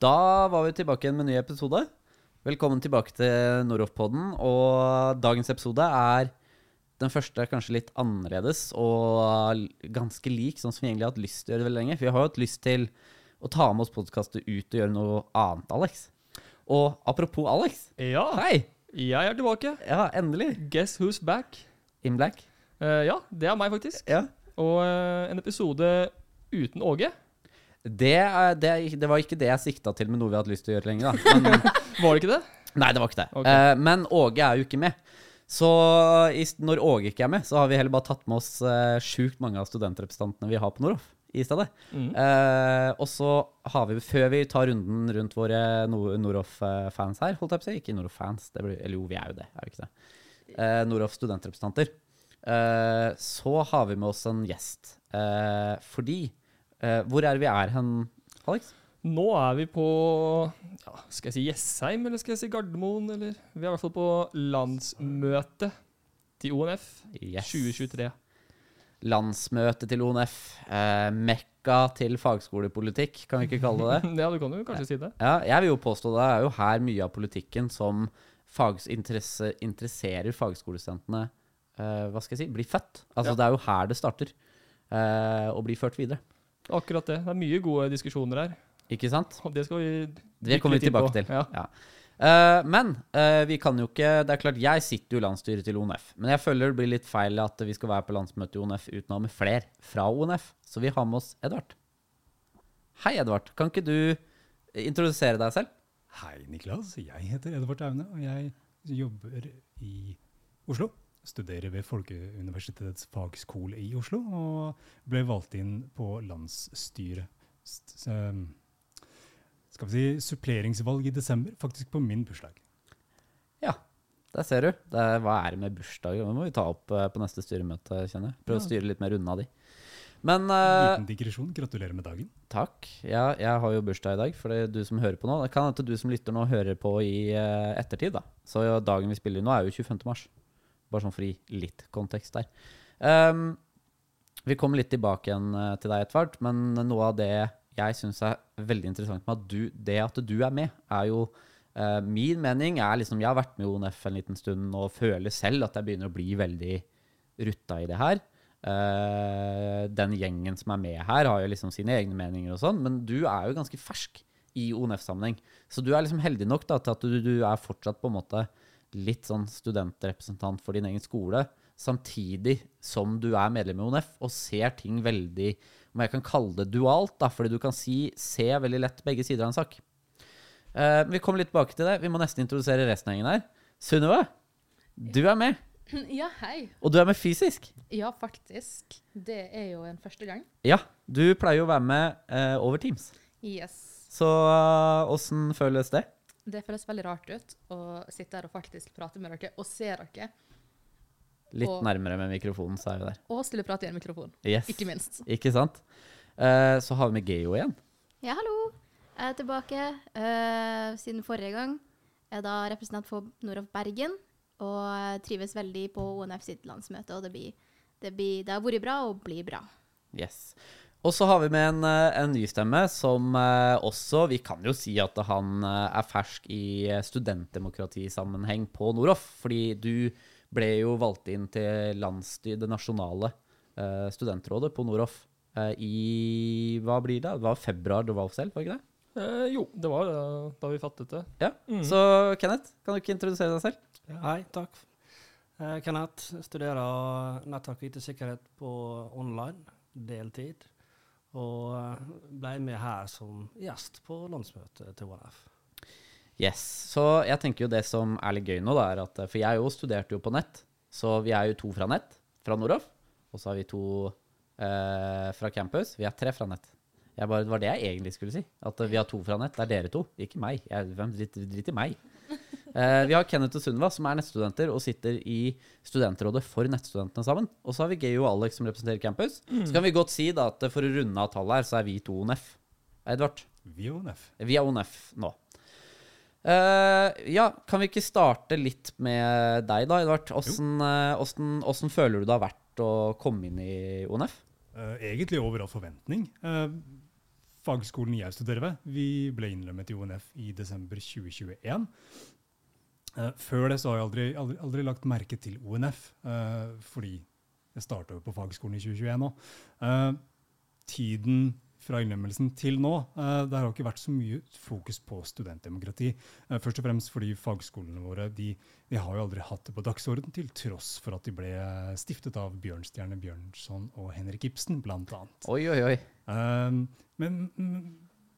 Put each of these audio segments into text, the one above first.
Da var vi tilbake igjen med en ny episode. Velkommen tilbake til Noroff-podden. Og dagens episode er den første kanskje litt annerledes og ganske lik, sånn som vi egentlig har hatt lyst til å gjøre det veldig lenge. For vi har jo hatt lyst til å ta med oss podkastet ut og gjøre noe annet, Alex. Og apropos Alex. Ja, Hei! jeg er tilbake. Ja, endelig. Guess who's back? In black. Uh, ja, det er meg, faktisk. Ja. Og uh, en episode uten Åge. Det, det, det var ikke det jeg sikta til med noe vi hadde lyst til å gjøre lenger, da. Men, Var det ikke det? nei, det var ikke det. Okay. Eh, men Åge er jo ikke med. Så i, når Åge ikke er med, så har vi heller bare tatt med oss uh, sjukt mange av studentrepresentantene vi har på Noroff i stedet. Mm. Eh, og så har vi, før vi tar runden rundt våre no Noroff-fans her, holdt jeg på å si, ikke Noroff-fans, eller jo, vi er jo det, er vi ikke det? Uh, Noroff studentrepresentanter. Eh, så har vi med oss en gjest. Eh, fordi eh, Hvor er vi er hen, Alex? Nå er vi på ja, Skal jeg si Jessheim, eller skal jeg si Gardermoen? Eller Vi er i hvert fall på landsmøte til ONF Yes. 2023. Landsmøte til ONF. eh, mekka til fagskolepolitikk, kan vi ikke kalle det det? ja, du kan jo kanskje si det. Ja, jeg vil jo påstå det er jo her mye av politikken som interesserer fagskolestudentene eh, Hva skal jeg si blir født. Altså Ja. Det er jo her det starter. eh, og blir ført videre. Akkurat det. Det er mye gode diskusjoner her. Ikke sant? Og det skal vi Det kommer vi på. tilbake til. Ja. Ja. Uh, men uh, vi kan jo ikke Det er klart, jeg sitter jo i landsstyret til ONF. Men jeg føler det blir litt feil at vi skal være på landsmøte i ONF uten å ha med flere fra ONF. Så vi har med oss Edvard. Hei, Edvard. Kan ikke du introdusere deg selv? Hei, Niklas. Jeg heter Edvard Aune, og jeg jobber i Oslo. Studerer ved Folkeuniversitetets fagskole i Oslo, og ble valgt inn på landsstyret. Um, Skal vi si suppleringsvalg i desember, faktisk på min bursdag. Ja, der ser du. Det er, hva er det med bursdager? Det må vi ta opp eh, på neste styremøte, kjenner jeg. Prøve å styre litt mer unna de. Men eh, Liten digresjon. Gratulerer med dagen. takk. Ja, jeg har jo bursdag i dag, for det er du som hører på nå. Det kan hende du som lytter nå, hører på i uh, ettertid, da. Så ja, dagen vi spiller nå, er jo 25. mars. Bare sånn for å gi litt kontekst der. Um, vi kommer litt tilbake igjen eh, til deg, etter hvert, men noe av det jeg syns er veldig interessant med at du, det at du er med, er jo uh, Min mening er liksom Jeg har vært med i ONF en liten stund og føler selv at jeg begynner å bli veldig rutta i det her. Uh, den gjengen som er med her, har jo liksom sine egne meninger og sånn, men du er jo ganske fersk i ONF-sammenheng. Så du er liksom heldig nok da, til at du, du er fortsatt på en måte litt sånn studentrepresentant for din egen skole, samtidig som du er medlem i ONF og ser ting veldig om jeg kan kalle det dualt, da, fordi du kan si, se veldig lett begge sider av en sak. Uh, vi kommer litt tilbake til det. Vi må nesten introdusere resten av gjengen her. Sunniva, du er med. Ja, hei. Og du er med fysisk. Ja, faktisk. Det er jo en første gang. Ja, du pleier jo å være med uh, over Teams. Yes. Så åssen føles det? Det føles veldig rart ut å sitte her og faktisk prate med dere og se dere. Litt Og- nærmere med mikrofonen, så er vi der. Og stille prate i en mikrofon. Yes. Ikke minst. Ikke sant? Eh, så har vi med Geo igjen. Ja, hallo. Jeg er tilbake eh, siden forrige gang. Jeg er da representant for Noroff Bergen, og trives veldig på ONF sitt landsmøte. Og det, blir, det, blir, det har vært bra og blir bra. Yes. Og så har vi med en, eh, en ny stemme som eh, også Vi kan jo si at han eh, er fersk i studentdemokratisammenheng på Noroff. Fordi du ble jo valgt inn til landsstyr, det nasjonale studentrådet på Noroff i Hva blir det? Det var februar du var selv, var ikke det? Eh, jo, det var det da vi fattet det. Ja. Mm. Så Kenneth, kan du ikke introdusere deg selv? Ja, Hei, takk. Eh, Kenneth studerer nettverk og IT-sikkerhet på online, deltid. Og eh, ble med her som gjest på landsmøtet til ONF. Yes. Så jeg tenker jo det som er litt gøy nå, da, er at For jeg jo studerte jo på nett. Så vi er jo to fra nett, fra Noroff. Og så har vi to eh, fra campus. Vi er tre fra nett. Jeg bare, det var det jeg egentlig skulle si. At eh, vi har to fra nett. Det er dere to, ikke meg. Jeg, hvem driter drit i meg? Eh, vi har Kenneth og Sunniva, som er nettstudenter og sitter i studentrådet for nettstudentene sammen. Og så har vi Geo og Alex, som representerer campus. Så kan vi godt si da at for å runde av tallet her, så er vi to ONF. Edvard? Vi er ONF. Vi er ONF nå. Eh, ja, kan vi ikke starte litt med deg, da, Edvard? Åssen eh, åssen føler du det har vært å komme inn i ONF? Eh, egentlig over all forventning. Eh, fagskolen jeg studerer ved, vi ble innlemmet i ONF i desember 2021. Eh, før det så har jeg aldri, aldri, aldri lagt merke til ONF, eh, fordi jeg starta jo på fagskolen i 2021 nå. Eh, tiden fra innlemmelsen til nå, det har ikke vært så mye fokus på studentdemokrati. Først og fremst fordi fagskolene våre de, de har jo aldri hatt det på dagsorden, til tross for at de ble stiftet av Bjørnstjerne Bjørnson og Henrik Ibsen, blant annet. Oi, oi, oi. Men,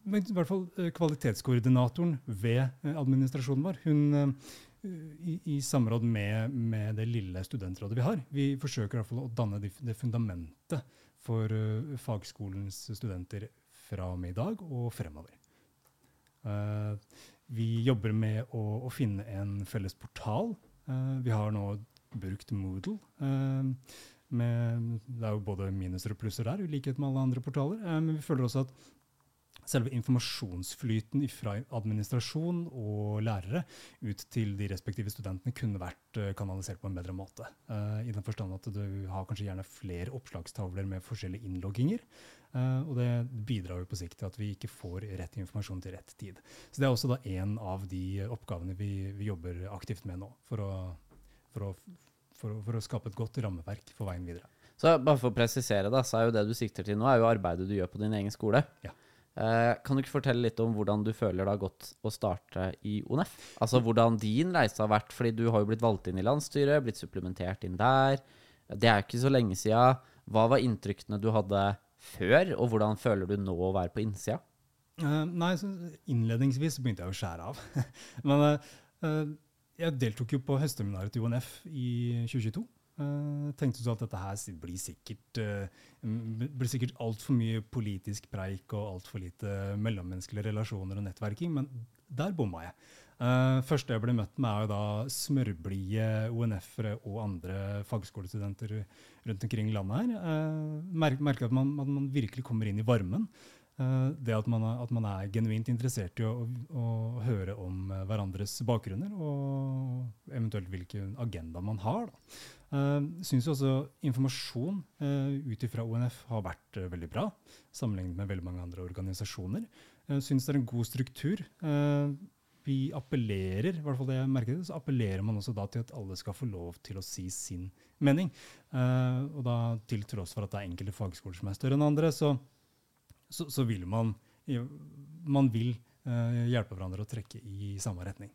men, i hvert fall eh, kvalitetskoordinatoren ved eh, administrasjonen vår, hun eh, i, i samråd med, med det lille studentrådet vi har, vi forsøker i hvert fall å danne det, det fundamentet for uh, fagskolens studenter fra og med i dag og fremover. Uh, vi jobber med å, å finne en felles portal. Uh, vi har nå brukt Moodle. med, det er jo både minuser og plusser der, i likhet med alle andre portaler. men vi føler også at selve informasjonsflyten fra administrasjon og lærere ut til de respektive studentene kunne vært eh, kanalisert på en bedre måte. Uh, I den forstand at du har kanskje gjerne flere oppslagstavler med forskjellige innlogginger. Uh, og det bidrar jo på sikt til at vi ikke får rett informasjon til rett tid. Så det er også da en av de oppgavene vi, vi jobber aktivt med nå, for å, for, å, for, å, for å skape et godt rammeverk for veien videre. Så bare for å presisere, da, så er jo det du sikter til nå, er jo arbeidet du gjør på din egen skole. Ja. Eh, kan du ikke fortelle litt om hvordan du føler det har gått å starte i ONF? Altså hvordan din reise har vært, fordi du har jo blitt valgt inn i landsstyret, blitt supplementert inn der. Det er jo ikke så lenge sia. Hva var inntrykkene du hadde før, og hvordan føler du nå å være på innsida? Uh, nei, så innledningsvis begynte jeg å skjære av. Men eh, eh, jeg deltok jo på høstseminaret til UNF i 2022. Uh, tenkte du at dette her blir sikkert, uh, blir sikkert altfor mye politisk preik og altfor lite mellommenneskelige relasjoner og nettverking, men der bomma jeg. Uh, første jeg ble møtt med, er jo da smørblide ONF-ere og andre fagskolestudenter rundt omkring i landet her. Uh, mer merker at man, man virkelig kommer inn i varmen. Eh, det at man, er, at man er genuint interessert i å, å høre om eh, hverandres bakgrunner, og eventuelt hvilken agenda man har. Da. Uh, jo også informasjon ut ifra ONF har vært eh, veldig bra, sammenlignet med veldig mange andre organisasjoner. Syns det er en god struktur. Vi appellerer, i hvert fall det jeg merket, så appellerer man også da til at alle skal få lov til å si sin mening. Og da til tross for at det er enkelte fagskoler som er større enn andre, så så, så vil man Man vil uh, hjelpe hverandre å trekke i samme retning.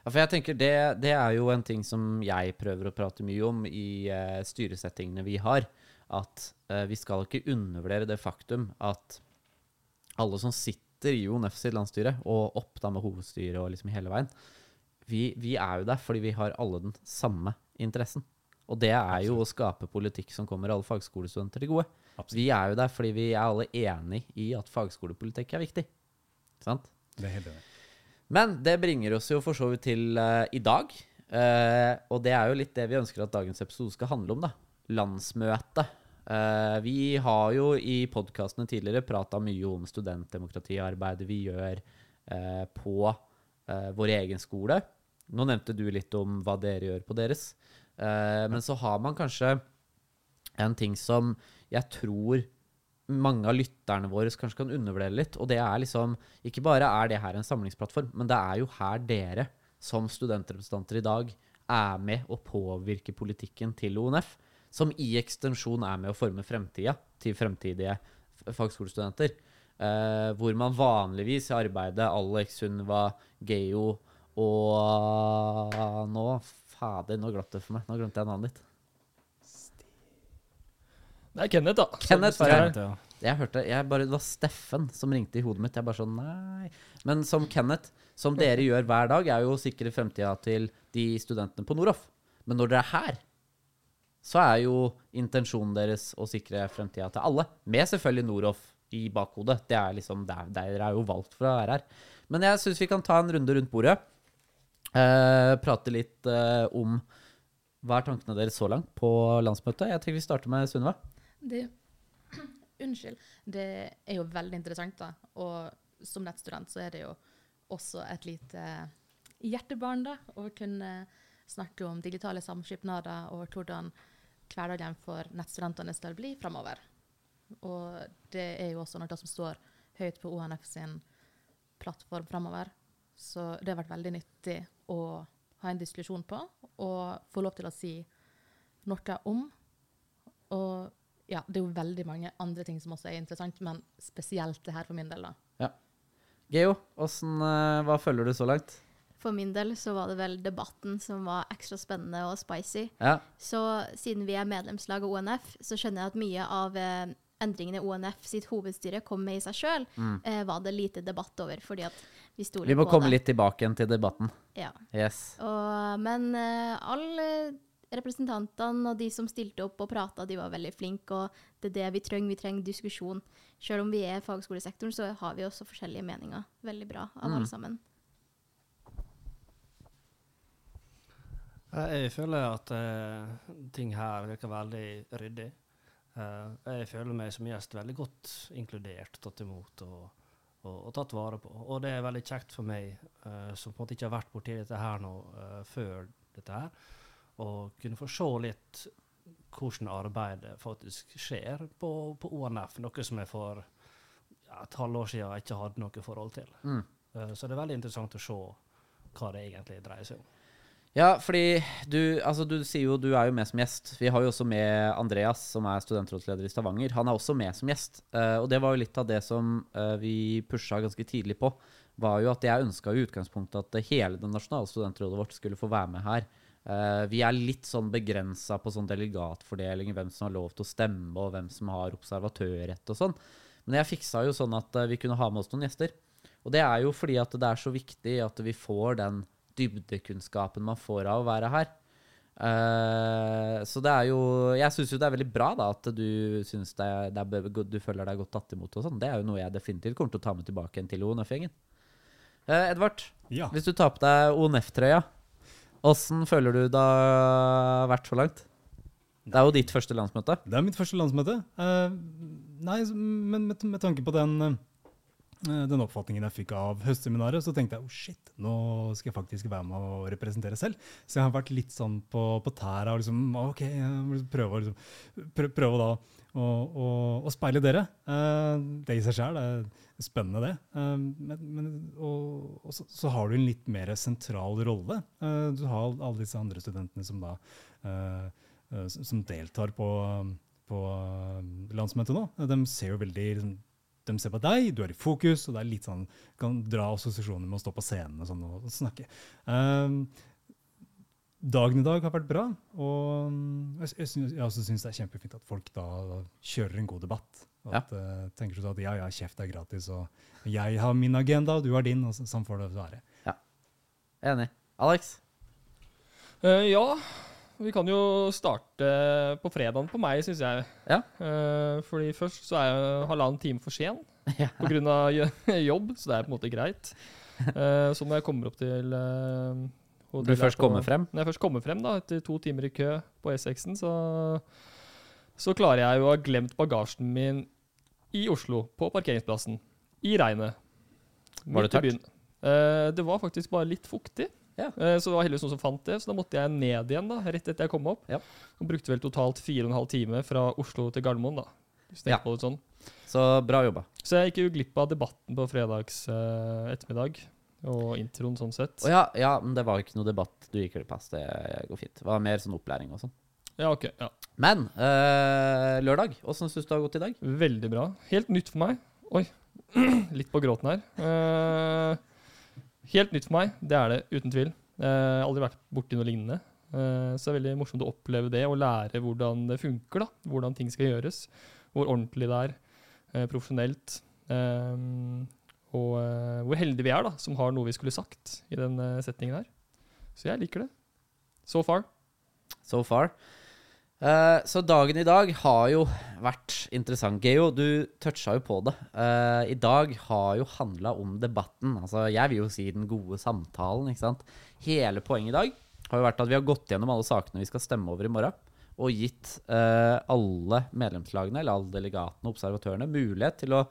Ja, for jeg tenker det, det er jo en ting som jeg prøver å prate mye om i uh, styresettingene vi har. At uh, vi skal ikke undervurdere det faktum at alle som sitter i ONF sitt landsstyre, og opp da med hovedstyret og liksom hele veien, vi, vi er jo der fordi vi har alle den samme interessen. Og det er jo å skape politikk som kommer alle fagskolestudenter til gode. Absolutt. Vi er jo der fordi vi er alle enig i at fagskolepolitikk er viktig. Sant? Det er helt enig. Men det bringer oss jo for så vidt til uh, i dag. Uh, og det er jo litt det vi ønsker at dagens episode skal handle om, da. Landsmøte. Uh, vi har jo i podkastene tidligere prata mye om studentdemokratiarbeidet vi gjør på vår egen skole. Nå nevnte du litt om hva dere gjør på deres. Eh, men så har man kanskje en ting som jeg tror mange av lytterne våre kanskje kan undervurdere litt. Og det er liksom Ikke bare er det her en samlingsplattform, men det er jo her dere som studentrepresentanter i dag er med å påvirke politikken til ONF. Som i ekstensjon er med å forme fremtida til fremtidige fagskolestudenter. Eh, hvor man vanligvis i arbeidet Alex, Sunniva, Geo og Nå Fader, nå glapp det for meg. Nå glemte jeg navnet ditt. Det er Kenneth, da. Kenneth Som det. Jeg hørte, jeg bare, Det var Steffen som ringte i hodet mitt. Jeg bare sånn, nei. Men som Kenneth, som dere gjør hver dag, er jo å sikre fremtida til de studentene på Noroff. Men når dere er her, så er jo intensjonen deres å sikre fremtida til alle. Med selvfølgelig Noroff i bakhodet. Det er liksom, der, er jo valgt for å være her. Men jeg syns vi kan ta en runde rundt bordet. Eh, prate litt eh, om hva er tankene deres så langt på landsmøtet. Jeg tenker vi starter med Sunniva. Unnskyld. Det er jo veldig interessant, da. Og som nettstudent så er det jo også et lite hjertebarn, da. Å kunne snakke om digitale samskipnader og hvordan hverdagen for nettstudentene skal bli framover. Og det er jo også noe som står høyt på ONF sin plattform framover. Så det har vært veldig nyttig å ha en diskusjon på, og få lov til å si noe om. Og ja, det er jo veldig mange andre ting som også er interessant, men spesielt det her for min del, da. Geo, hvordan, eh, hva følger du så langt? For min del så var det vel debatten som var ekstra spennende og spicy. Ja. Så siden vi er medlemslag av ONF, så skjønner jeg at mye av eh, endringene ONF sitt hovedstyre kom med i seg sjøl, eh, var det lite debatt over, fordi at vi stoler på det. Vi må komme det. litt tilbake igjen til debatten. Ja. Yes. Og, men eh, alle representantene og de som stilte opp og prata, de var veldig flinke, og det er det vi trenger. Vi trenger diskusjon. Selv om vi er fagskolesektoren, så har vi også forskjellige meninger. Veldig bra av Mm. alle sammen. Eh, Jeg føler at uh, ting her virker veldig ryddig. Uh, jeg føler meg som gjest veldig godt inkludert, tatt imot og, og, og tatt vare på. Og det er veldig kjekt for meg, uh, som på en måte ikke har vært borti dette her nå uh, før dette her, å kunne få se litt hvordan arbeidet faktisk skjer på, på ONF, noe som jeg for ja, et halvår siden ikke hadde noe forhold til. Mm. Uh, så det er veldig interessant å se hva det egentlig dreier seg om. Ja, fordi du, altså du sier jo du er jo med som gjest. Vi har jo også med Andreas, som er studentrådsleder i Stavanger. Han er også med som gjest. Eh, og det var jo litt av det som eh, vi pusha ganske tidlig på. Var jo at jeg ønska i utgangspunktet at hele det nasjonale studentrådet vårt skulle få være med her. Eh, vi er litt sånn begrensa på sånn delegatfordeling, hvem som har lov til å stemme, og hvem som har observatørrett og sånn. Men jeg fiksa jo sånn at vi kunne ha med oss noen gjester. Og det er jo fordi at det er så viktig at vi får den dybdekunnskapen man får av å være her. Uh, så det er jo Jeg syns jo det er veldig bra da at du synes det det er, du føler deg godt tatt imot og sånn. Det er jo noe jeg definitivt kommer til å ta med tilbake igjen til ONF-gjengen. Uh, Edvard, Ja. hvis du tar på deg ONF-trøya, åssen føler du det har vært så langt? Det er jo ditt første landsmøte. Det er mitt første landsmøte. Uh, nei, men med, med tanke på den, eh, den oppfatningen jeg fikk av høstseminaret, så tenkte jeg oh shit, nå skal jeg faktisk være med å representere selv. Så jeg har vært litt sånn på, på tæra og liksom OK, liksom prøve, liksom, prø- prøve da å, speile dere. Eh, det i seg sjøl er spennende, det. Eh, men, men, og og så, så har du en litt mer sentral rolle. Eh, du har alle disse andre studentene som da eh, eh, som deltar på, på eh, landsmøtet nå. De ser jo veldig liksom, De ser på deg, du er i fokus, og det er litt sånn kan dra assosiasjoner med å stå på scenen og sånn og, snakke. Um, dagen i dag har vært bra, og um, jeg, jeg, synes, jeg også syns det er kjempefint at folk da, da kjører en god debatt. At, ja. uh, tenker du at ja, ja, kjeft er gratis, og jeg har min agenda, og du har din, og sånn får det være. Ja. Enig. Alex? Uh, ja, vi kan jo starte på fredagen på meg, syns jeg. Ja. Uh, fordi først så er jeg halvannen time for sen Ja. pga. jobb, så det er på en måte greit. Uh, så når jeg kommer opp til uh, hotellet du først kommer frem? Når jeg først kommer frem, da, etter to timer i kø på E6-en, så, så klarer jeg jo å ha glemt bagasjen min i Oslo, på parkeringsplassen. I regnet. Var det tørt? Eh, det var faktisk bare litt fuktig. Ja. Eh, så det var heldigvis noen som fant det, så da måtte jeg ned igjen da, rett etter jeg kom opp. Ja. Og brukte vel totalt fire og en halv time fra Oslo til Gardermoen. da. Hvis Ja. på det sånn. Så bra jobba. Så jeg gikk jo glipp av debatten på fredags uh, ettermiddag. Og introen sånn sett. Oh, ja, ja, men det var ikke noe debatt du gikk glipp av. Det går fint. Det var mer sånn opplæring og sånn. Ja, ok. Ja. Men eh, lørdag, åssen syns du det har gått i dag? Veldig bra. Helt nytt for meg. Oi, litt på gråten her. Eh, helt nytt for meg, det er det uten tvil. Eh, aldri vært borti noe lignende. Eh, så det er veldig morsomt å oppleve det og lære hvordan det funker. da, Hvordan ting skal gjøres. Hvor ordentlig det er. eh, profesjonelt. Eh, og eh, hvor heldige vi er da, som har noe vi skulle sagt i den eh, setningen her. Så jeg liker det. So far. So far. Eh, så dagen i dag har jo vært interessant. Geo, du toucha jo på det. Uh, I dag har jo handla om debatten. Altså, jeg vil jo si den gode samtalen, ikke sant. Hele poenget i dag har jo vært at vi har gått gjennom alle sakene vi skal stemme over i morgen, og gitt uh, alle medlemslagene, eller alle delegatene og observatørene, mulighet til å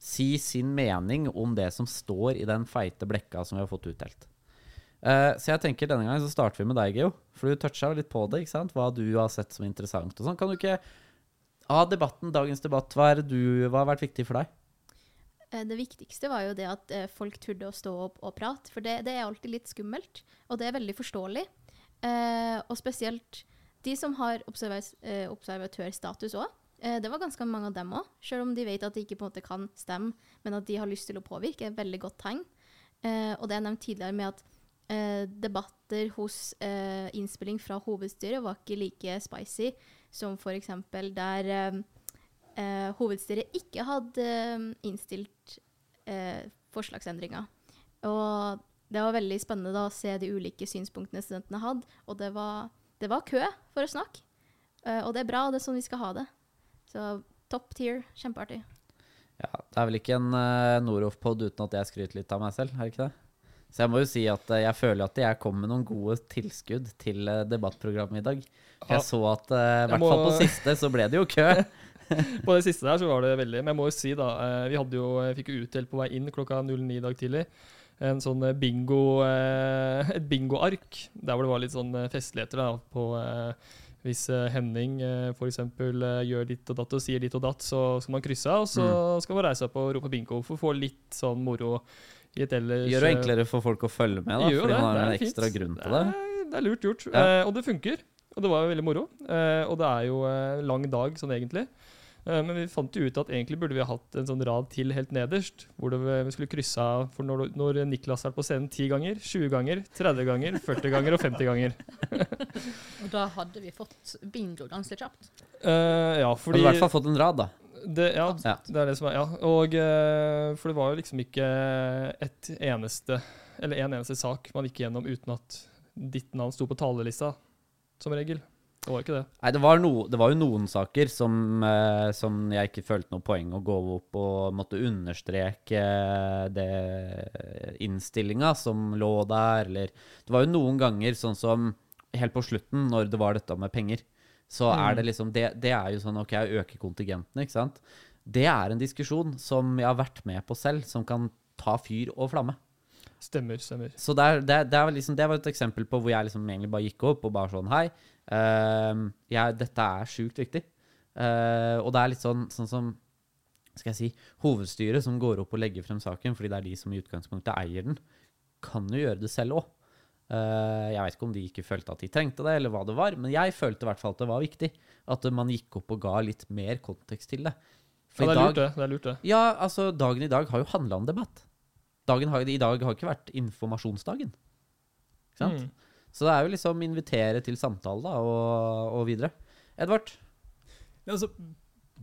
si sin mening om det som står i den feite blekka som vi har fått utdelt. Eh, så jeg tenker denne gangen så starter vi med deg, Geo. For du toucha litt på det, ikke sant? Hva du har sett som interessant og sånn. Kan du ikke Av debatten, dagens debatt, hva, er du, hva har vært viktig for deg? Eh, Det viktigste var jo det at eh, folk turde å stå opp og prate, for det, det er alltid litt skummelt, og det er veldig forståelig. Og spesielt de som har observatørstatus òg. Det var ganske mange av dem òg, selv om de vet at de ikke på en måte kan stemme, men at de har lyst til å påvirke, er et veldig godt tegn. Og det jeg nevnte tidligere med at eh, debatter hos eh, innspilling fra hovedstyret var ikke like spicy som f.eks. der eh, eh, hovedstyret ikke hadde eh, innstilt eh, forslagsendringer. Og det var veldig spennende da, å se de ulike synspunktene studentene hadde, og det var, det var kø for å snakke. Eh, og det er bra, det er sånn vi skal ha det. Så top tier, kjempeartig. Ja, det er vel ikke en uh, Noroff-pod uten at jeg skryter litt av meg selv, er det ikke det? Så jeg må jo si at eh, jeg føler at jeg kom med noen gode tilskudd til uh, debattprogrammet i dag. Jeg så at uh, i hvert må- fall på siste så ble det jo kø. På det siste der så var det veldig Men jeg må jo si, da eh, Vi hadde jo, fikk jo utdelt på vei inn klokka 09 i dag tidlig en sånn eh, bingo eh, Et bingoark der hvor det var litt sånn eh, festligheter da, på eh, hvis eh, Henning eh, f.eks. Eh, gjør ditt og datt og sier ditt og datt, så skal man krysse av, og så skal man reise opp og rope bingo for å få litt sånn moro i et ellers Gjør det eh, enklere for folk å følge med, da, fordi det, man har en ekstra fint. grunn til det. er- Det er lurt gjort, Ja. eh, og det funker. Og det var jo veldig moro. Eh, og det er jo eh, lang dag sånn egentlig. Eh, men vi fant jo ut at egentlig burde vi ha hatt en sånn rad til helt nederst. Hvor det, vi skulle krysse av for når, når Niklas er på scenen 10 ganger, 20 ganger, 30 ganger, 40 ganger og 50 ganger. Og da hadde vi fått bingo ganske kjapt. Eh, ja, fordi hadde i hvert fall fått en rad, da. Det, ja, Ja. det er det som er Ja. Og eh, For det var jo liksom ikke et eneste Eller en eneste sak man gikk gjennom uten at ditt navn sto på talerlista, som regel. Det var ikke det. Nei, det var, no, det var jo noen saker som, eh, som jeg ikke følte noe poeng å gå opp og måtte understreke eh, det innstillinga som lå der, eller Det var jo noen ganger sånn som helt på slutten, når det var dette med penger, så er det liksom Det, det er jo sånn OK, jeg øker kontingentene, ikke sant? Det er en diskusjon som jeg har vært med på selv, som kan ta fyr og flamme. Stemmer, stemmer. Så det, er, det, det, er liksom, det var et eksempel på hvor jeg liksom egentlig bare gikk opp og bare sånn Hei, uh, jeg, dette er sjukt viktig. Uh, og det er litt sånn, sånn som skal jeg si, hovedstyret som går opp og legger frem saken, fordi det er de som i utgangspunktet eier den, kan jo gjøre det selv òg. Jeg vet ikke om de ikke følte at de trengte det, eller hva det var, men jeg følte i hvert fall at det var viktig. At man gikk opp og ga litt mer kontekst til det. For Ja, det er lurt, det. det, er lurt det. ja, altså, dagen i dag har jo handla om debatt. Dagen har, I dag har ikke vært informasjonsdagen. Ikke sant? Mm. Så det er jo liksom invitere til samtale da, og, og videre. Edvard? Ja, altså,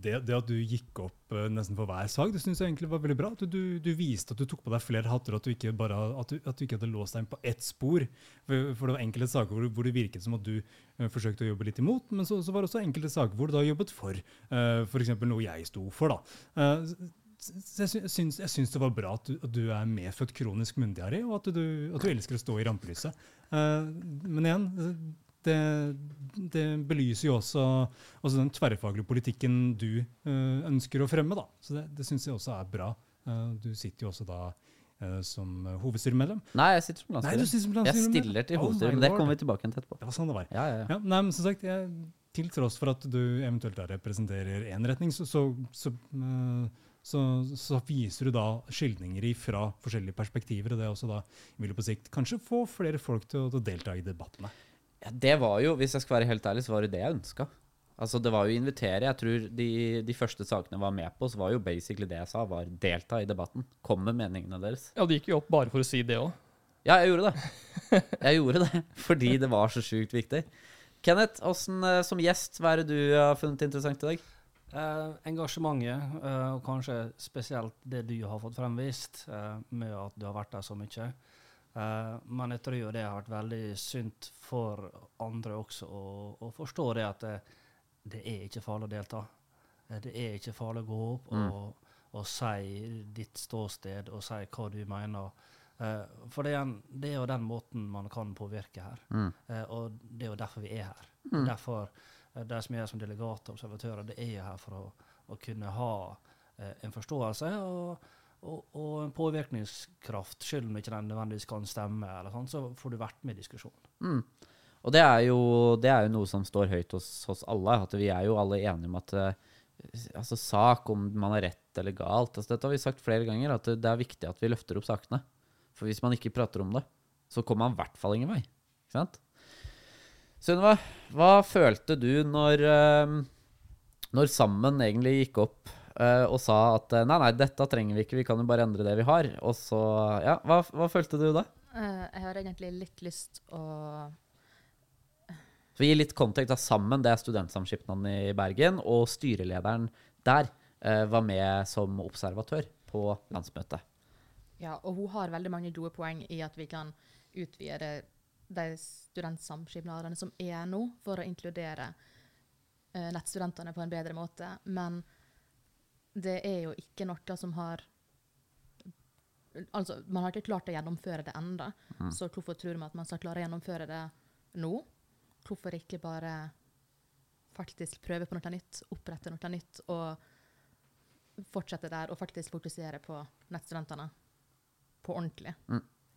det, det at du gikk opp eh, nesten for hver sak, det synes jeg egentlig var veldig bra. Du, du, du viste at du tok på deg flere hatter, at du ikke, bare, at du, at du ikke hadde låst deg inn på ett spor. For, for det var enkelte saker hvor, hvor det virket som at du uh, forsøkte å jobbe litt imot, men så, så var det også enkelte saker hvor du da jobbet for. Uh, F.eks. noe jeg sto for. da. Uh, s- s- jeg, sy- syns, jeg syns det var bra at du, at du er medfødt kronisk munndiaré, og at du, at du elsker å stå i rampelyset. Uh, men igjen, det, det belyser jo også, også den tverrfaglige politikken du eh, ønsker å fremme. Da. Så det, det syns jeg også er bra. Eh, du sitter jo også da eh, som hovedstyremedlem. Nei, jeg sitter som som Jeg stiller til Oh hovedstyret, men det kommer vi tilbake til etterpå. Det var sånn det var. Ja, ja, ja. Ja, nei, men som sagt, jeg, til tross for at du eventuelt da representerer én retning, så, så, så, så, viser du da skildringer fra forskjellige perspektiver. Og det er også da vil på sikt kanskje få flere folk til å, til å delta i debattene. Ja, det var jo, hvis jeg skal være helt ærlig, så var det det jeg ønska. Altså, det var jo å invitere. Jeg tror de, de første sakene jeg var med på, så var jo basically det jeg sa, var delta i debatten. Kom med meningene deres. Ja, det gikk jo opp bare for å si det òg. Ja, jeg gjorde det. Jeg gjorde det, fordi det var så sjukt viktig. Kenneth, hvordan, eh, som gjest, hva er det du har funnet interessant i dag? Eh, engasjementet, eh, og kanskje spesielt det du har fått fremvist, eh, med at du har vært der så mye. Eh, men jeg tror jo det har vært veldig sunt for andre også å, å forstå det at det, det er ikke farlig å delta. Eh, det er ikke farlig å gå opp og, og si ditt ståsted og si hva du mener. Uh, for det er, en, det er jo den måten man kan påvirke her. Mm. Uh, og det er jo derfor vi er her. Mm. Derfor, eh, De som er som delegater og observatører, det er jo her for å, å kunne ha eh, en forståelse og, og, og påvirkningskraft, selv om ikke den nødvendigvis kan stemme, sånn, så får du vært med i diskusjonen. Mm. Og det er, jo, det er jo noe som står høyt hos, hos alle. At vi er jo alle enige om at eh, altså, sak om man har rett eller galt. Altså, dette har vi sagt flere ganger, at det, er viktig at vi løfter opp sakene. For hvis man ikke prater om det, så kommer man i hvert fall ingen vei. Ikke sant? Sunniva, hva følte du når, eh, når Sammen egentlig gikk opp og sa at eh, nei, nei, dette trenger vi ikke, vi kan jo bare endre det vi har. Og så, ja, hva, hva følte du da? Eh, jeg har egentlig litt lyst å Så Gi litt kontekst Sammen, det er studentsamskipnaden i Bergen, og styrelederen der eh, var med som observatør på landsmøtet. Ja, og hun har veldig mange gode poeng i at vi kan utvide de studentsamskipnadene som er nå, for å inkludere eh, nettstudentene på en bedre måte. Men det er jo ikke noe som har Altså, man har ikke klart å gjennomføre det ennå. Så hvorfor tror vi at man skal klare å gjennomføre det nå? Hvorfor ikke bare faktisk prøve på noe nytt, opprette noe nytt og fortsette der og faktisk fokusere på nettstudentene på ordentlig?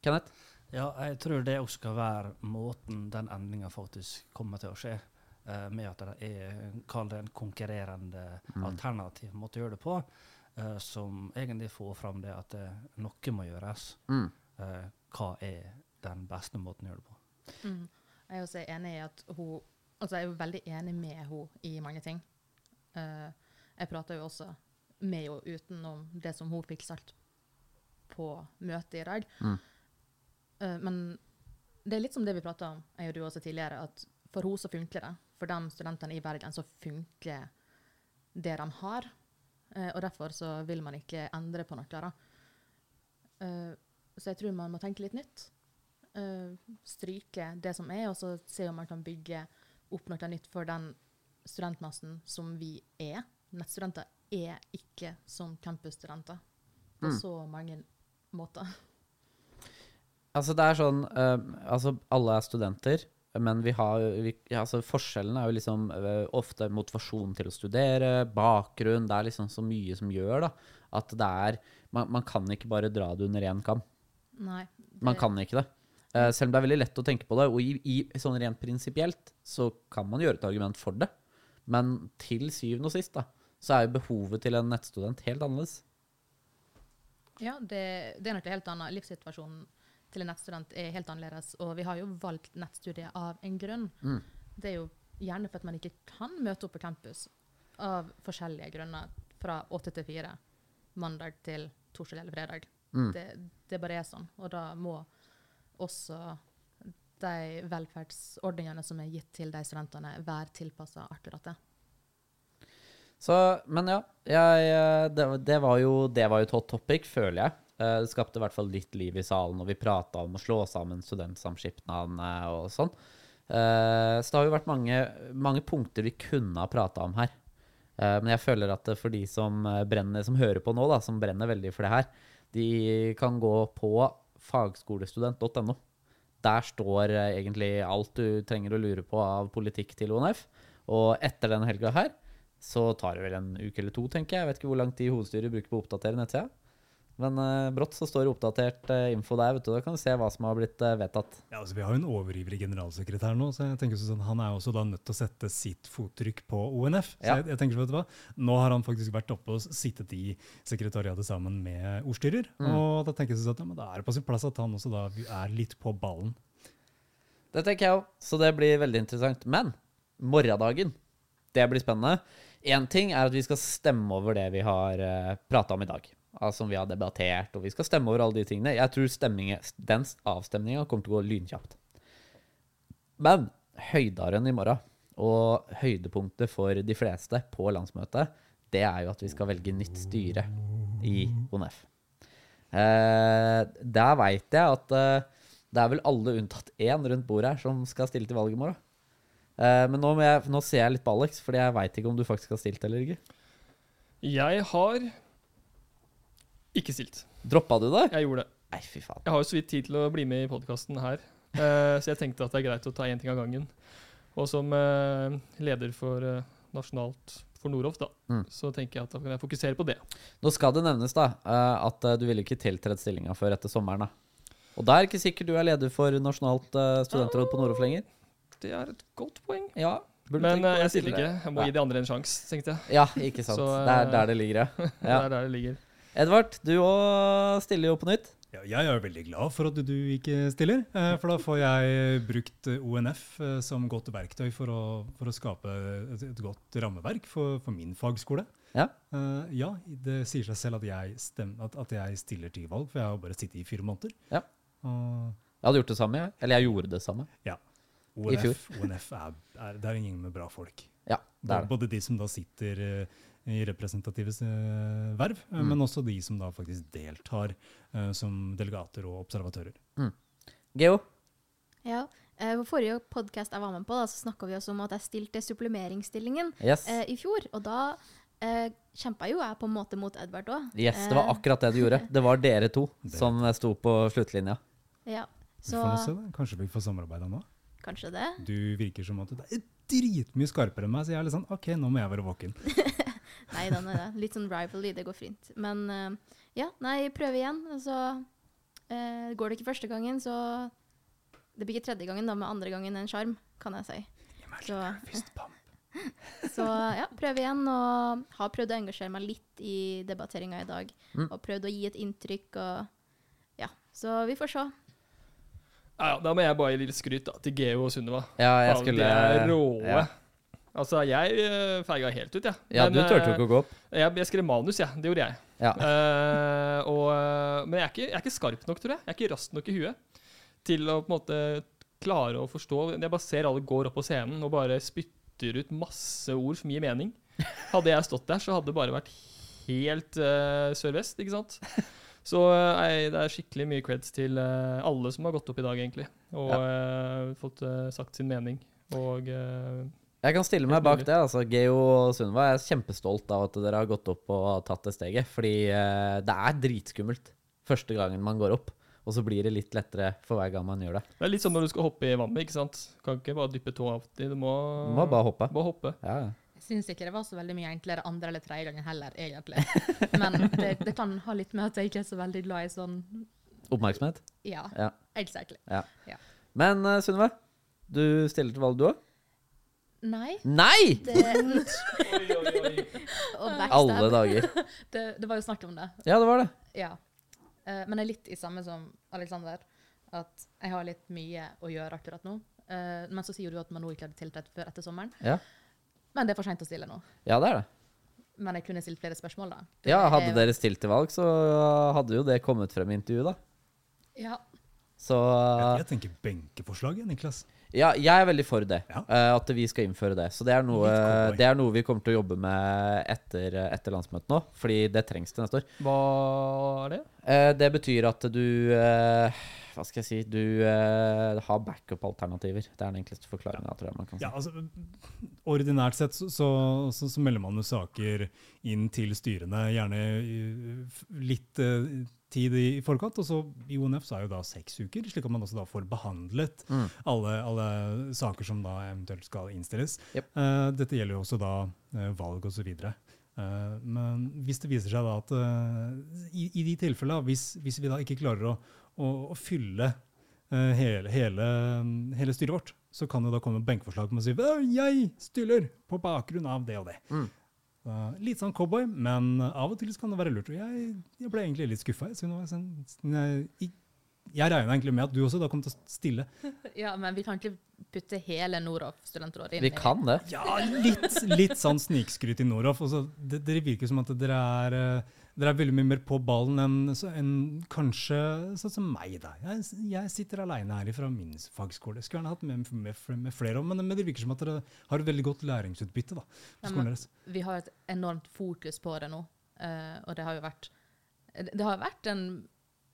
Kenneth? Ja, jeg tror det også skal være måten den endringa faktisk kommer til å skje. Eh, med at det er kall det en konkurrerende alternativ måte å gjøre det på. uh, som egentlig får fram det at det, noe må gjøres. Mm. Uh, hva er den beste måten å gjøre det på? Mm. Jeg er også enig i at hun Altså, jeg er jo veldig enig med henne i mange ting. Eh, jeg prater jo også med henne utenom det som hun fikk sagt på møtet i dag. Mm. Eh, men det er litt som det vi prata om, jeg og du også tidligere, at for henne så funker det. For de studentene i Bergen så funker det de har. Eh, og derfor så vil man ikke endre på noe. Eh, så jeg tror man må tenke litt nytt. Eh, stryke det som er, og så se om man kan bygge opp noe nytt for den studentmassen som vi er. Nettstudenter er ikke som campusstudenter på Mm. så mange måter. Altså, det er sånn uh, Altså, alle er studenter, men vi har vi, ja, altså, Forskjellen er jo liksom eh, ofte motivasjon til å studere, bakgrunn Det er liksom så mye som gjør da at det er Man, man kan ikke bare dra det under én kam. Nei. Man kan ikke det. Uh, selv om det er veldig lett å tenke på det, og i, i sånn rent prinsipielt så kan man gjøre et argument for det. Men til syvende og sist, da, så er jo behovet til en nettstudent helt annerledes. Ja, det, det er noe helt annet. Livssituasjonen til en nettstudent er helt annerledes. Og vi har jo valgt nettstudiet av en grunn. Mm. Det er jo gjerne for at man ikke kan møte opp på campus av forskjellige grunner fra åtte til fire. Mandag til torsdag eller fredag. Mm. Det, det bare er sånn. Og da må også de velferdsordningene som er gitt til de studentene, være tilpassa akkurat det. Så, men ja, jeg, eh, det, det, var jo, det var jo et hot topic, føler jeg. Eh, Det skapte i hvert fall litt liv i salen og vi prata om å slå sammen studentsamskipnadene og sånn. Eh, Så det har jo vært mange, mange punkter vi kunne ha prata om her. Eh, Men jeg føler at for de som brenner, som hører på nå, da, som brenner veldig for det her, de kan gå på fagskolestudent.no. Der står egentlig alt du trenger å lure på av politikk til ONF. Og etter denne helga her så tar det vel en uke eller to, tenker jeg. Jeg vet ikke hvor lang tid hovedstyret bruker på å oppdatere nettsida. Men uh, brått så står det oppdatert uh, info der, vet du. Da kan du se hva som har blitt uh, vedtatt. Ja, altså Vi har jo en overivrig generalsekretær nå, så jeg tenker sånn, han er også da nødt til å sette sitt fottrykk på ONF. Så Ja. jeg, jeg tenker, vet du hva, Nå har han faktisk vært oppe og sittet i sekretariatet sammen med ordstyrer. Mm. Og da tenker jeg sånn at ja, men da er det på sin plass at han også da er litt på ballen. Det tenker jeg òg, så det blir veldig interessant. Men morgendagen, det blir spennende. Én ting er at vi skal stemme over det vi har uh, prata om i dag. Som vi har debattert, og vi skal stemme over alle de tingene. Jeg tror den avstemninga kommer til å gå lynkjapt. Men høydaren i morgen, og høydepunktet for de fleste på landsmøtet, det er jo at vi skal velge nytt styre i ONF. Eh, der veit jeg at eh, det er vel alle unntatt én rundt bordet her som skal stille til valg i morgen. Eh, men nå, jeg, nå ser jeg litt på Alex, fordi jeg veit ikke om du faktisk har stilt eller ikke. Jeg har ikke stilt. Droppa du det? Jeg gjorde det. Nei, fy faen. Jeg har jo så vidt tid til å bli med i podkasten her, uh, så jeg tenkte at det er greit å ta én ting av gangen. Og som uh, leder for uh, nasjonalt for Noroff, da, Mm. så tenker jeg at da kan jeg fokusere på det. Nå skal det nevnes da, at du ville ikke tiltredd stillinga før etter sommeren. da. Og da er ikke sikkert du er leder for Nasjonalt studentråd på Noroff lenger. Det er et godt poeng. Ja, Men jeg stiller ikke. Jeg må gi de andre en sjanse, tenkte jeg. Ja, ikke sant. Så, det er der det ligger, ja. Det er der det ligger. Edvard, du òg stiller jo på nytt. Ja, jeg er veldig glad for at du ikke stiller, eh, for da får jeg brukt ONF eh, som godt verktøy for å, for å skape et, godt rammeverk for, for min fagskole. Ja. Uh, ja, det sier seg selv at jeg, stemmer, at, at jeg stiller til valg, for jeg har bare sittet i fire måneder. Ja. Uh, Jeg hadde gjort det samme, jeg. Eller jeg gjorde det samme. Fjor. ONF, ONF er, er, det er en gjeng med bra folk. Ja, det er det. Både de som da sitter eh, i representative eh, verv, eh, Mm. men også de som da faktisk deltar som delegater og observatører. Geo? Ja. Eh, på forrige podkast jeg var med på, da, så snakka vi også om at jeg stilte supplementeringsstillingen Yes. eh, i fjor. Og da eh, kjempa jo jeg på en måte mot Edvard òg. yes, det var akkurat det du gjorde. Det var dere to Det- som sto på sluttlinja. Ja. Vi Så får se da. Kanskje vi får samarbeida nå? kanskje det. Du virker som at du er dritmye skarpere enn meg, så jeg er litt sånn OK, nå må jeg være våken. Nei da, nei da. Litt sånn rivalry, det går fint. Men uh, ja, nei, prøve igjen. Så uh, går det ikke første gangen, så Det blir ikke tredje gangen, da, med andre gangen en sjarm, kan jeg si. Så, så ja, prøve igjen. Og har prøvd å engasjere meg litt i debatteringa i dag. Mm. Og prøvd å gi et inntrykk og Ja. Så vi får se. Ja, ja, da må jeg bare gi litt skryt da, til Geo og Sunniva. Ja, jeg Faen, skulle De er råe. Ja, Altså, jeg uh, feiga helt ut, jeg. ja du turte jo ikke å gå opp. Jeg, jeg skrev manus, jeg. Det gjorde jeg. Ja. Uh, og, eh, men jeg er, ikke, jeg er ikke skarp nok, tror jeg. Jeg er ikke rask nok i huet til å på en måte klare å forstå. Jeg bare ser alle går opp på scenen og bare spytter ut masse ord som gir mening. Hadde jeg stått der, så hadde det bare vært helt uh, sørvest, ikke sant? Så eh, nei, det er skikkelig mye creds til eh, alle som har gått opp i dag, egentlig. Og eh, fått uh, sagt sin mening. Og uh, Jeg kan stille meg bak det. altså Geo og Sunniva er kjempestolt av at dere har gått opp og tatt det steget. Fordi det er dritskummelt første gangen man går opp. Og så blir det litt lettere for hver gang man gjør det. det er litt som når du skal hoppe i vannet, ikke sant? Kan ikke bare dyppe tåa uti. Du må, Du må bare hoppe. Bare hoppe. Ja, ja. Syns ikke det var så veldig mye enklere andre eller tredje gangen heller, egentlig. Men det, det kan ha litt med at jeg ikke er så veldig glad i sånn Oppmerksomhet. Ja, Ja. exactly. Men uh, Sunniva, du stiller til valg, du òg? Nei. Nei! Det, Oi, oi, oi. og Alle dager. Det, det var jo snakk om det. Ja, det var det. Ja. Uh, men jeg er litt i samme som Aleksander. At jeg har litt mye å gjøre akkurat nå. Uh, men så sier du at man nå ikke hadde tiltrådt før etter sommeren. Ja. Men det er for seint å stille nå. Ja, det er det. Men jeg kunne stilt flere spørsmål, da. Det Ja, Hadde jo- dere stilt til valg, så hadde jo det kommet frem i intervjuet, da. Ja. Så Jeg, jeg tenker benkeforslaget, Niklas. Ja, jeg er veldig for det. Ja. eh, at vi skal innføre det. Så det er, noe, det er noe vi kommer til å jobbe med etter, etter landsmøtet nå. Fordi det trengs til neste år. Hva er det? Eh, det betyr at du eh, Hva skal jeg si Du eh, har backup-alternativer. Det er den enkleste forklaringa, tror jeg man kan si. Ja, altså, ordinært sett så, så, så, så melder man jo saker inn til styrene, gjerne litt eh, tid i forkant. Og så i ONF så er jo da seks uker, slik at man også da får behandlet Mm. alle, alle saker som da eventuelt skal innstilles. Yep. Eh, dette gjelder jo også da uh, valg osv. Uh, men hvis det viser seg da at uh, i, i de tilfellene, hvis, hvis vi da ikke klarer å, å, å fylle uh, hele, hele, hele styret vårt, så kan det da komme benkeforslag om å si «Øh, jeg stiller på bakgrunn av det og det. Mm. Uh, litt sånn cowboy, men av og til så kan det være lurt. Og jeg, jeg ble egentlig litt skuffa. Jeg, sånn- jeg, jeg regna egentlig med at du også da kom til å stille. ja, men vi kan ikke putte hele Noroff studentråd inn Vi kan det. Ja, litt, litt sånn snikskryt i Noroff. og det, Dere virker som at dere er, eh, dere er veldig mye mer på ballen enn, en, kanskje sånn som meg. da. Jeg, jeg sitter aleine her fra min fagskole. Skulle gjerne hatt med, med, med flere om, men, men det virker som at dere har et veldig godt læringsutbytte da, på skolen deres. Vi har et enormt fokus på det nå. uh, og det har jo vært Det har vært en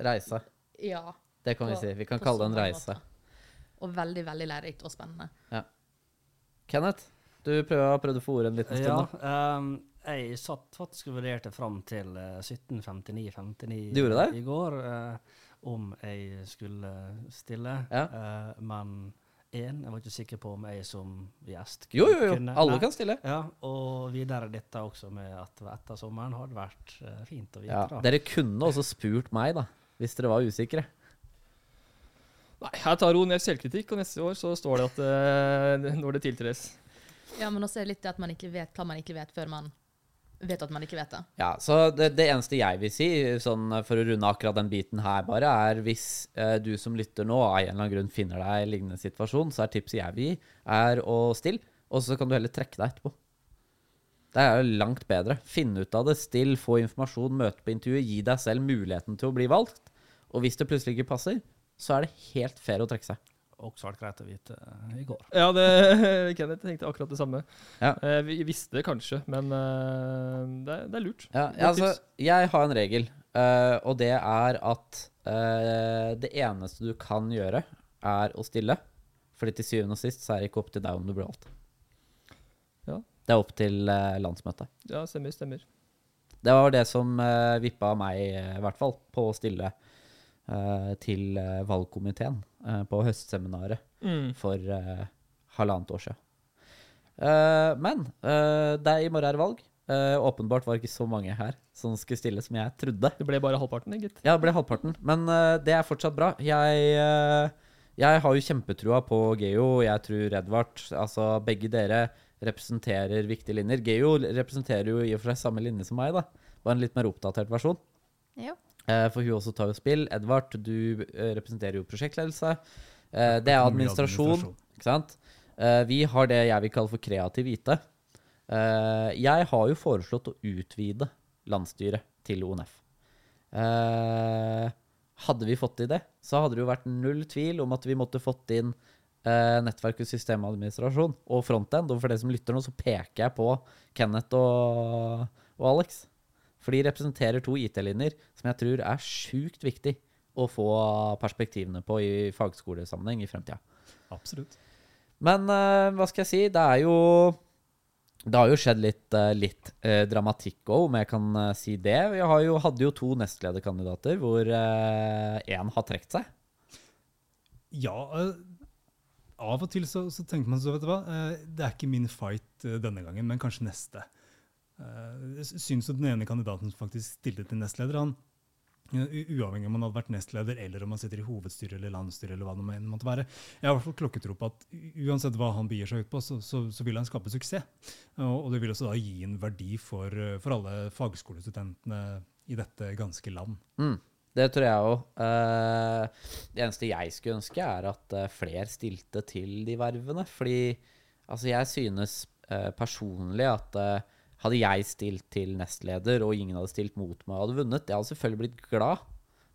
Reise. Ja. Det kan vi si. Vi kan kalle det en reise. Måte. Og veldig, veldig lærerikt og spennende. Ja. Kenneth, du prøver, har prøvd å få ordet en liten stund. Ja, ehm, jeg satt faktisk og vurderte fram til eh, 17.59.59 Du gjorde det? i går eh, om jeg skulle stille. Ja. Eh, men én, jeg var ikke sikker på om jeg som gjest kunne Jo, jo, jo. kunne- Alle Nei. kan stille. Ja, og videre dette også med at etter sommeren hadde vært eh, fint å vite. Ja. da. Dere kunne også spurt meg, da. Hvis dere var usikre. Nei, jeg tar ro ned selvkritikk, og neste år så står det at eh, når det tiltres. Ja, men også er det litt det at man ikke vet hva man ikke vet, før man vet at man ikke vet det. Ja, så det, det eneste jeg vil si, sånn for å runde akkurat den biten her bare, er hvis eh, du som lytter nå av en eller annen grunn finner deg i en lignende situasjon, så er tipset jeg vil gi, er å stille, og så kan du heller trekke deg etterpå. Det er jo langt bedre. Finne ut av det, still, få informasjon, møte på intervjuet, gi deg selv muligheten til å bli valgt. Og hvis det plutselig ikke passer, så er det helt fair å trekke seg. Også vært greit å vite eh, i går. Ja, det, Kenneth tenkte akkurat det samme. Ja. Eh, vi visste det kanskje, men eh, det, er- det er lurt. Ja, ja, altså, jeg har en regel, eh, og det er at eh, det eneste du kan gjøre, er å stille. Fordi til syvende og sist så er det ikke opp til deg om du blir valgt. Ja. Det er opp til landsmøtet. Ja, stemmer, stemmer. Det var det som uh, vippa meg, i hvert fall, på å stille til eh, valgkomiteen eh, på høstseminaret Mm. for eh, halvannet år siden. Eh, men eh, det er, i morgen er valg. Eh, åpenbart var det ikke så mange her som skulle stille som jeg trodde. Det ble bare halvparten, gitt. Ja, det ble halvparten, men eh, det er fortsatt bra. Jeg, eh, jeg har jo kjempetrua på Geo, jeg tror Edvard Altså, begge dere representerer viktige linjer. Geo representerer jo i og for seg samme linje som meg, da. Bare en litt mer oppdatert versjon. Ja. Eh, for hun også tar jo spill. Edvard, du eh, representerer jo prosjektledelse. Eh, det er administrasjon, ikke sant? Vi har det jeg vil kalle for kreativ IT. Jeg har jo foreslått å utvide landsstyret til ONF. Hadde vi fått til det, så hadde det jo vært null tvil om at vi måtte fått inn nettverk og systemadministrasjon og frontend. Og for dere som lytter nå, så peker jeg på Kenneth og, og Alex. For de representerer to IT-linjer som jeg tror er sjukt viktig å få perspektivene på i fagskolesammenheng i fremtida. Absolutt. Men uh, hva skal jeg si? Det er jo Det har jo skjedd litt, eh, litt eh, dramatikk òg, om jeg kan eh, si det. Vi har jo, hadde jo to nestlederkandidater hvor én har trukket seg. Ja, eh, av og til så, så tenker man så, vet du hva, eh, det er ikke min fight eh, denne gangen, men kanskje neste. Eh, Jeg sy- syns jo den ene kandidaten som faktisk stilte til nestleder, han Uavhengig om han hadde vært nestleder, eller om han sitter i hovedstyret eller landsstyret, eller hva det måtte være. Jeg har i hvert fall klokketro på at uansett hva han begir seg ut på, så, så, så vil han skape suksess. Og, det vil også da gi en verdi for, eh, for alle fagskolestudentene i dette ganske land. Mm, det tror jeg òg. det eneste jeg skulle ønske, er at uh, flere stilte til de vervene. Fordi altså, jeg synes uh, personlig at eh, hadde jeg stilt til nestleder, og ingen hadde stilt mot meg og hadde vunnet, jeg hadde selvfølgelig blitt glad.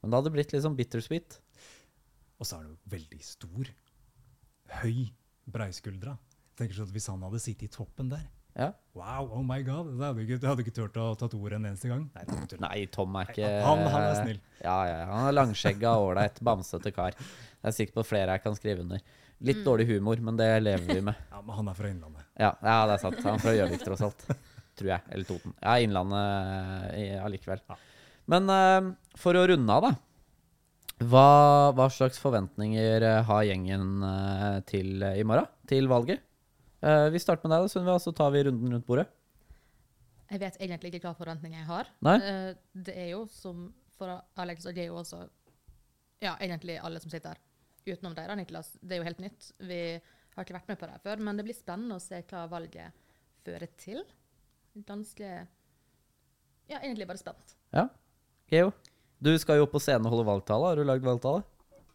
Men det hadde blitt litt sånn bittersweet. Og så er han jo veldig stor. Høy, breiskuldra. Tenker sånn at Hvis han hadde sittet i toppen der Ja. Wow, oh my god! Det hadde ikke, det hadde ikke turt å ta ordet en eneste gang. Nei, tull. Nei, Tom er ikke han, han er snill. Ja, ja. Han er langskjegga, ålreit, bamsete kar. Jeg er sikker på at flere her kan skrive under. Litt dårlig humor, men det lever vi med. Ja, Men han er fra Innlandet. Ja, ja det er sant. Han er fra Gjøvik, tross alt. Tror jeg. Eller Toten. Ja, Innlandet eh, allikevel. Ja. Men uh, for å runde av, da. Hva, hva slags forventninger eh, har gjengen uh, til uh, i morgen? Til valget? Eh, vi starter med deg, da, Sunniva, så tar vi runden rundt bordet. Jeg vet egentlig ikke hva forventninger jeg har. Nei? Det er jo som for Alex og Geo også Ja, egentlig alle som sitter her. Utenom dere, Niklas. Det er jo helt nytt. Vi har ikke vært med på det før, men det blir spennende å se hva valget fører til. Ganske Ja, egentlig bare spent. Ja. Geo? Du skal jo opp på scenen og holde valgtale. Har du lagd valgtale?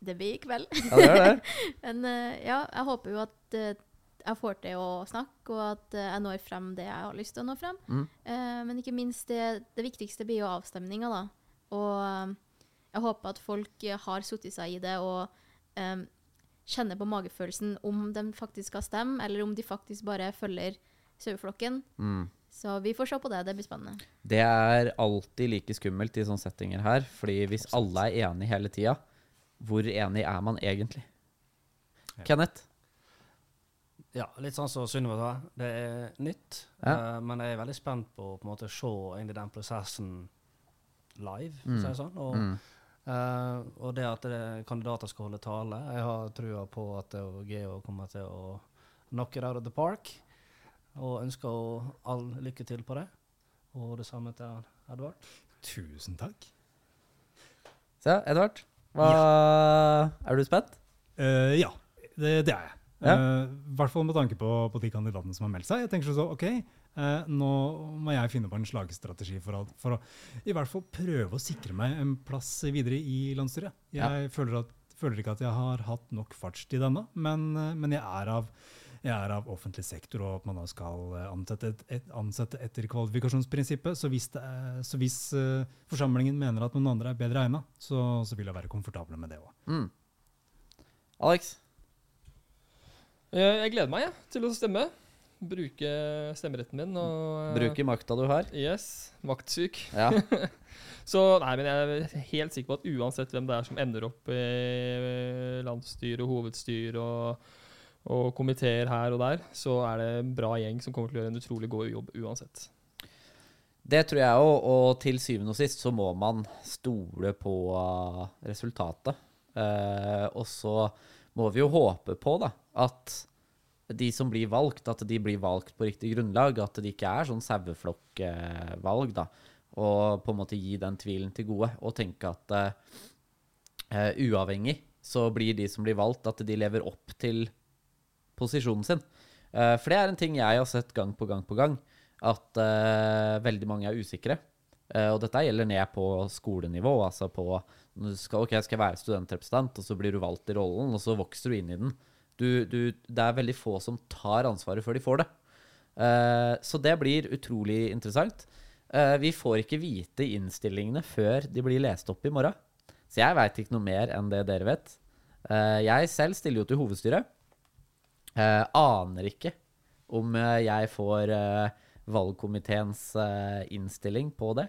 Det blir i kveld. Ja, det er det. Men eh, ja, jeg håper jo at eh, jeg får til å snakke, og at eh, jeg når frem det jeg har lyst til å nå frem. Mm. Eh, men ikke minst det, det viktigste blir jo avstemninga, da. Og jeg håper at folk har satt seg i det og um, kjenner på magefølelsen om de faktisk skal stemme, eller om de faktisk bare følger saueflokken. Mm. Så vi får se på det. Det blir spennende. Det er alltid like skummelt i sånne settinger her. Fordi hvis alle er enige hele tida, hvor enig er man egentlig? Ja. Kenneth? Ja, litt sånn som Sunniva sa. Det er nytt. Ja. Uh, men jeg er veldig spent på å på en måte se inn i den prosessen live. Mm. si sånn. Og, Mm. uh, og det at det, kandidater skal holde tale. Jeg har trua på at Geo kommer til å knock it out of the park. Og ønsker å all lykke til på det. Og det samme til Edvard. Tusen takk. Så, Edvard? Hva Er du spent? Uh, ja, det, det er jeg. Ja. uh, I hvert fall med tanke på, på de kandidatene som har meldt seg. Jeg tenker så, ok, uh, Nå må jeg finne på en slagstrategi for, å- for å i hvert fall prøve å sikre meg en plass videre i landsstyret. Jeg føler, at, føler ikke at jeg har hatt nok fartstid ennå, men, men jeg, er av, jeg er av offentlig sektor, og at man da skal eh, ansette, et, et, ansette etter kvalifikasjonsprinsippet. Så hvis, det er, så hvis uh, forsamlingen mener at noen andre er bedre egna, så, så vil jeg være komfortabel med det òg. Mm. Alex? Eh, Jeg gleder meg ja, til å stemme. Bruke stemmeretten min. Og, Bruke makta du har. Yes. Maktsyk. Ja. Så nei, men jeg er helt sikker på at uansett hvem det er som ender opp i eh, og hovedstyre og, og komiteer her og der, så er det en bra gjeng som kommer til å gjøre en utrolig god jobb uansett. Det tror jeg òg, og til syvende og sist så må man stole på uh, resultatet. Eh, og så må vi jo håpe på da, at de som blir valgt, at de blir valgt på riktig grunnlag. At det ikke er sånn saueflokkvalg, da. Og på en måte gi den tvilen til gode. Og tenke at eh, uavhengig så blir de som blir valgt, at de lever opp til posisjonen sin. Eh, for det er en ting jeg har sett gang på gang på gang at eh, veldig mange er usikre. Eh, og dette gjelder ned på skolenivå. altså på du skal, ok, jeg skal være studentrepresentant, og så blir du valgt i rollen, og så vokser du inn i den. Du, du, det er veldig få som tar ansvaret før de får det. Så det blir utrolig interessant. Vi får ikke vite innstillingene før de blir lest opp i morgen. Så jeg veit ikke noe mer enn det dere vet. Jeg selv stiller jo til hovedstyret. Eh, aner ikke om eh, jeg får eh, valgkomiteens innstilling på det.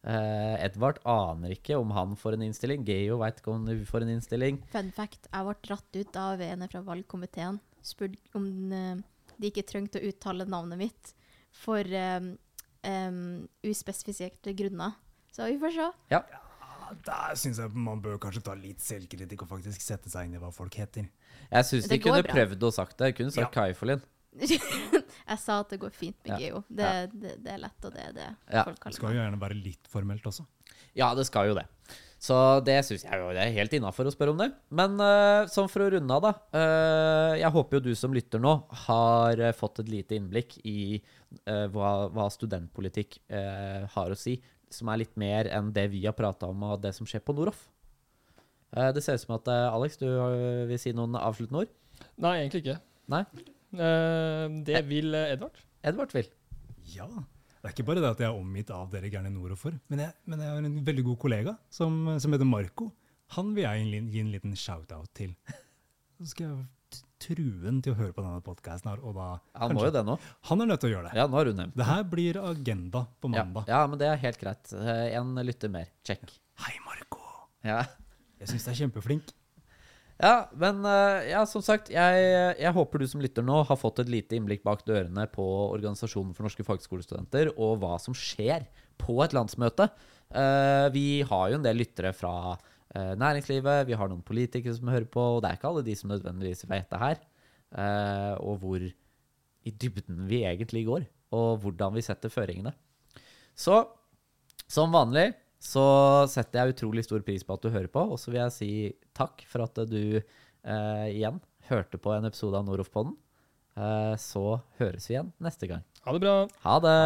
Edvard aner ikke om han får en innstilling. Geo veit ikke om hun får en innstilling. Fun fact, jeg ble dratt ut av en fra valgkomiteen. Spurt om de ikke trengte å uttale navnet mitt for um, um, uspesifiserte grunner. Så vi får se. Ja, Der syns jeg man bør kanskje ta litt selvkritikk og faktisk sette seg inn i hva folk heter. Jeg syns de kunne bra. prøvd å sagt det. Jeg kunne sagt Ja. Kaifolin. jeg sa at det går fint med Ja. Geo. Det, Ja. det, det er lett, og det er det Ja. folk Det kaller skal jo gjerne være litt formelt også. Ja, det skal jo det. Så det syns jeg jo det er helt innafor å spørre om det. Men uh, sånn for å runde av, da. Uh, jeg håper jo du som lytter nå, har uh, fått et lite innblikk i hva, hva studentpolitikk har å si. Som er litt mer enn det vi har prata om, og det som skjer på Noroff. Eh, det ser ut som at eh, Alex, du eh, vil si noen avsluttende ord? Nei, egentlig ikke. Nei? Eh, det vil Edvard. Edvard vil. Ja. Det er ikke bare det at jeg er omgitt av dere gærne nordover, men jeg, men jeg har en veldig god kollega som, som heter Marco. Han vil jeg gi en liten shout-out til. Så skal jeg t- true han til å høre på denne podkasten og da Han må jo det nå. Han er nødt til å gjøre det. Ja, nå har hun nevnt Det her blir agenda på mandag. ja, men det er helt greit. Eh, En lytter mer. Check. Hei, Marco. Ja. Jeg syns du er kjempeflink. Ja, men eh, ja, som sagt, jeg, jeg håper du som lytter nå har fått et lite innblikk bak dørene på Organisasjonen for norske fagskolestudenter, og hva som skjer på et landsmøte. Eh, vi har jo en del lyttere fra næringslivet, vi har noen politikere som hører på, og det er ikke alle de som nødvendigvis vet det her. eh, og hvor i dybden vi egentlig går, og hvordan vi setter føringene. Så som vanlig så setter jeg utrolig stor pris på at du hører på, og så vil jeg si takk for at du eh, igjen hørte på en episode av Noroff-podden. Eh, så høres vi igjen neste gang. Ha det bra. Ha det!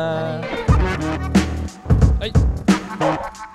Hei.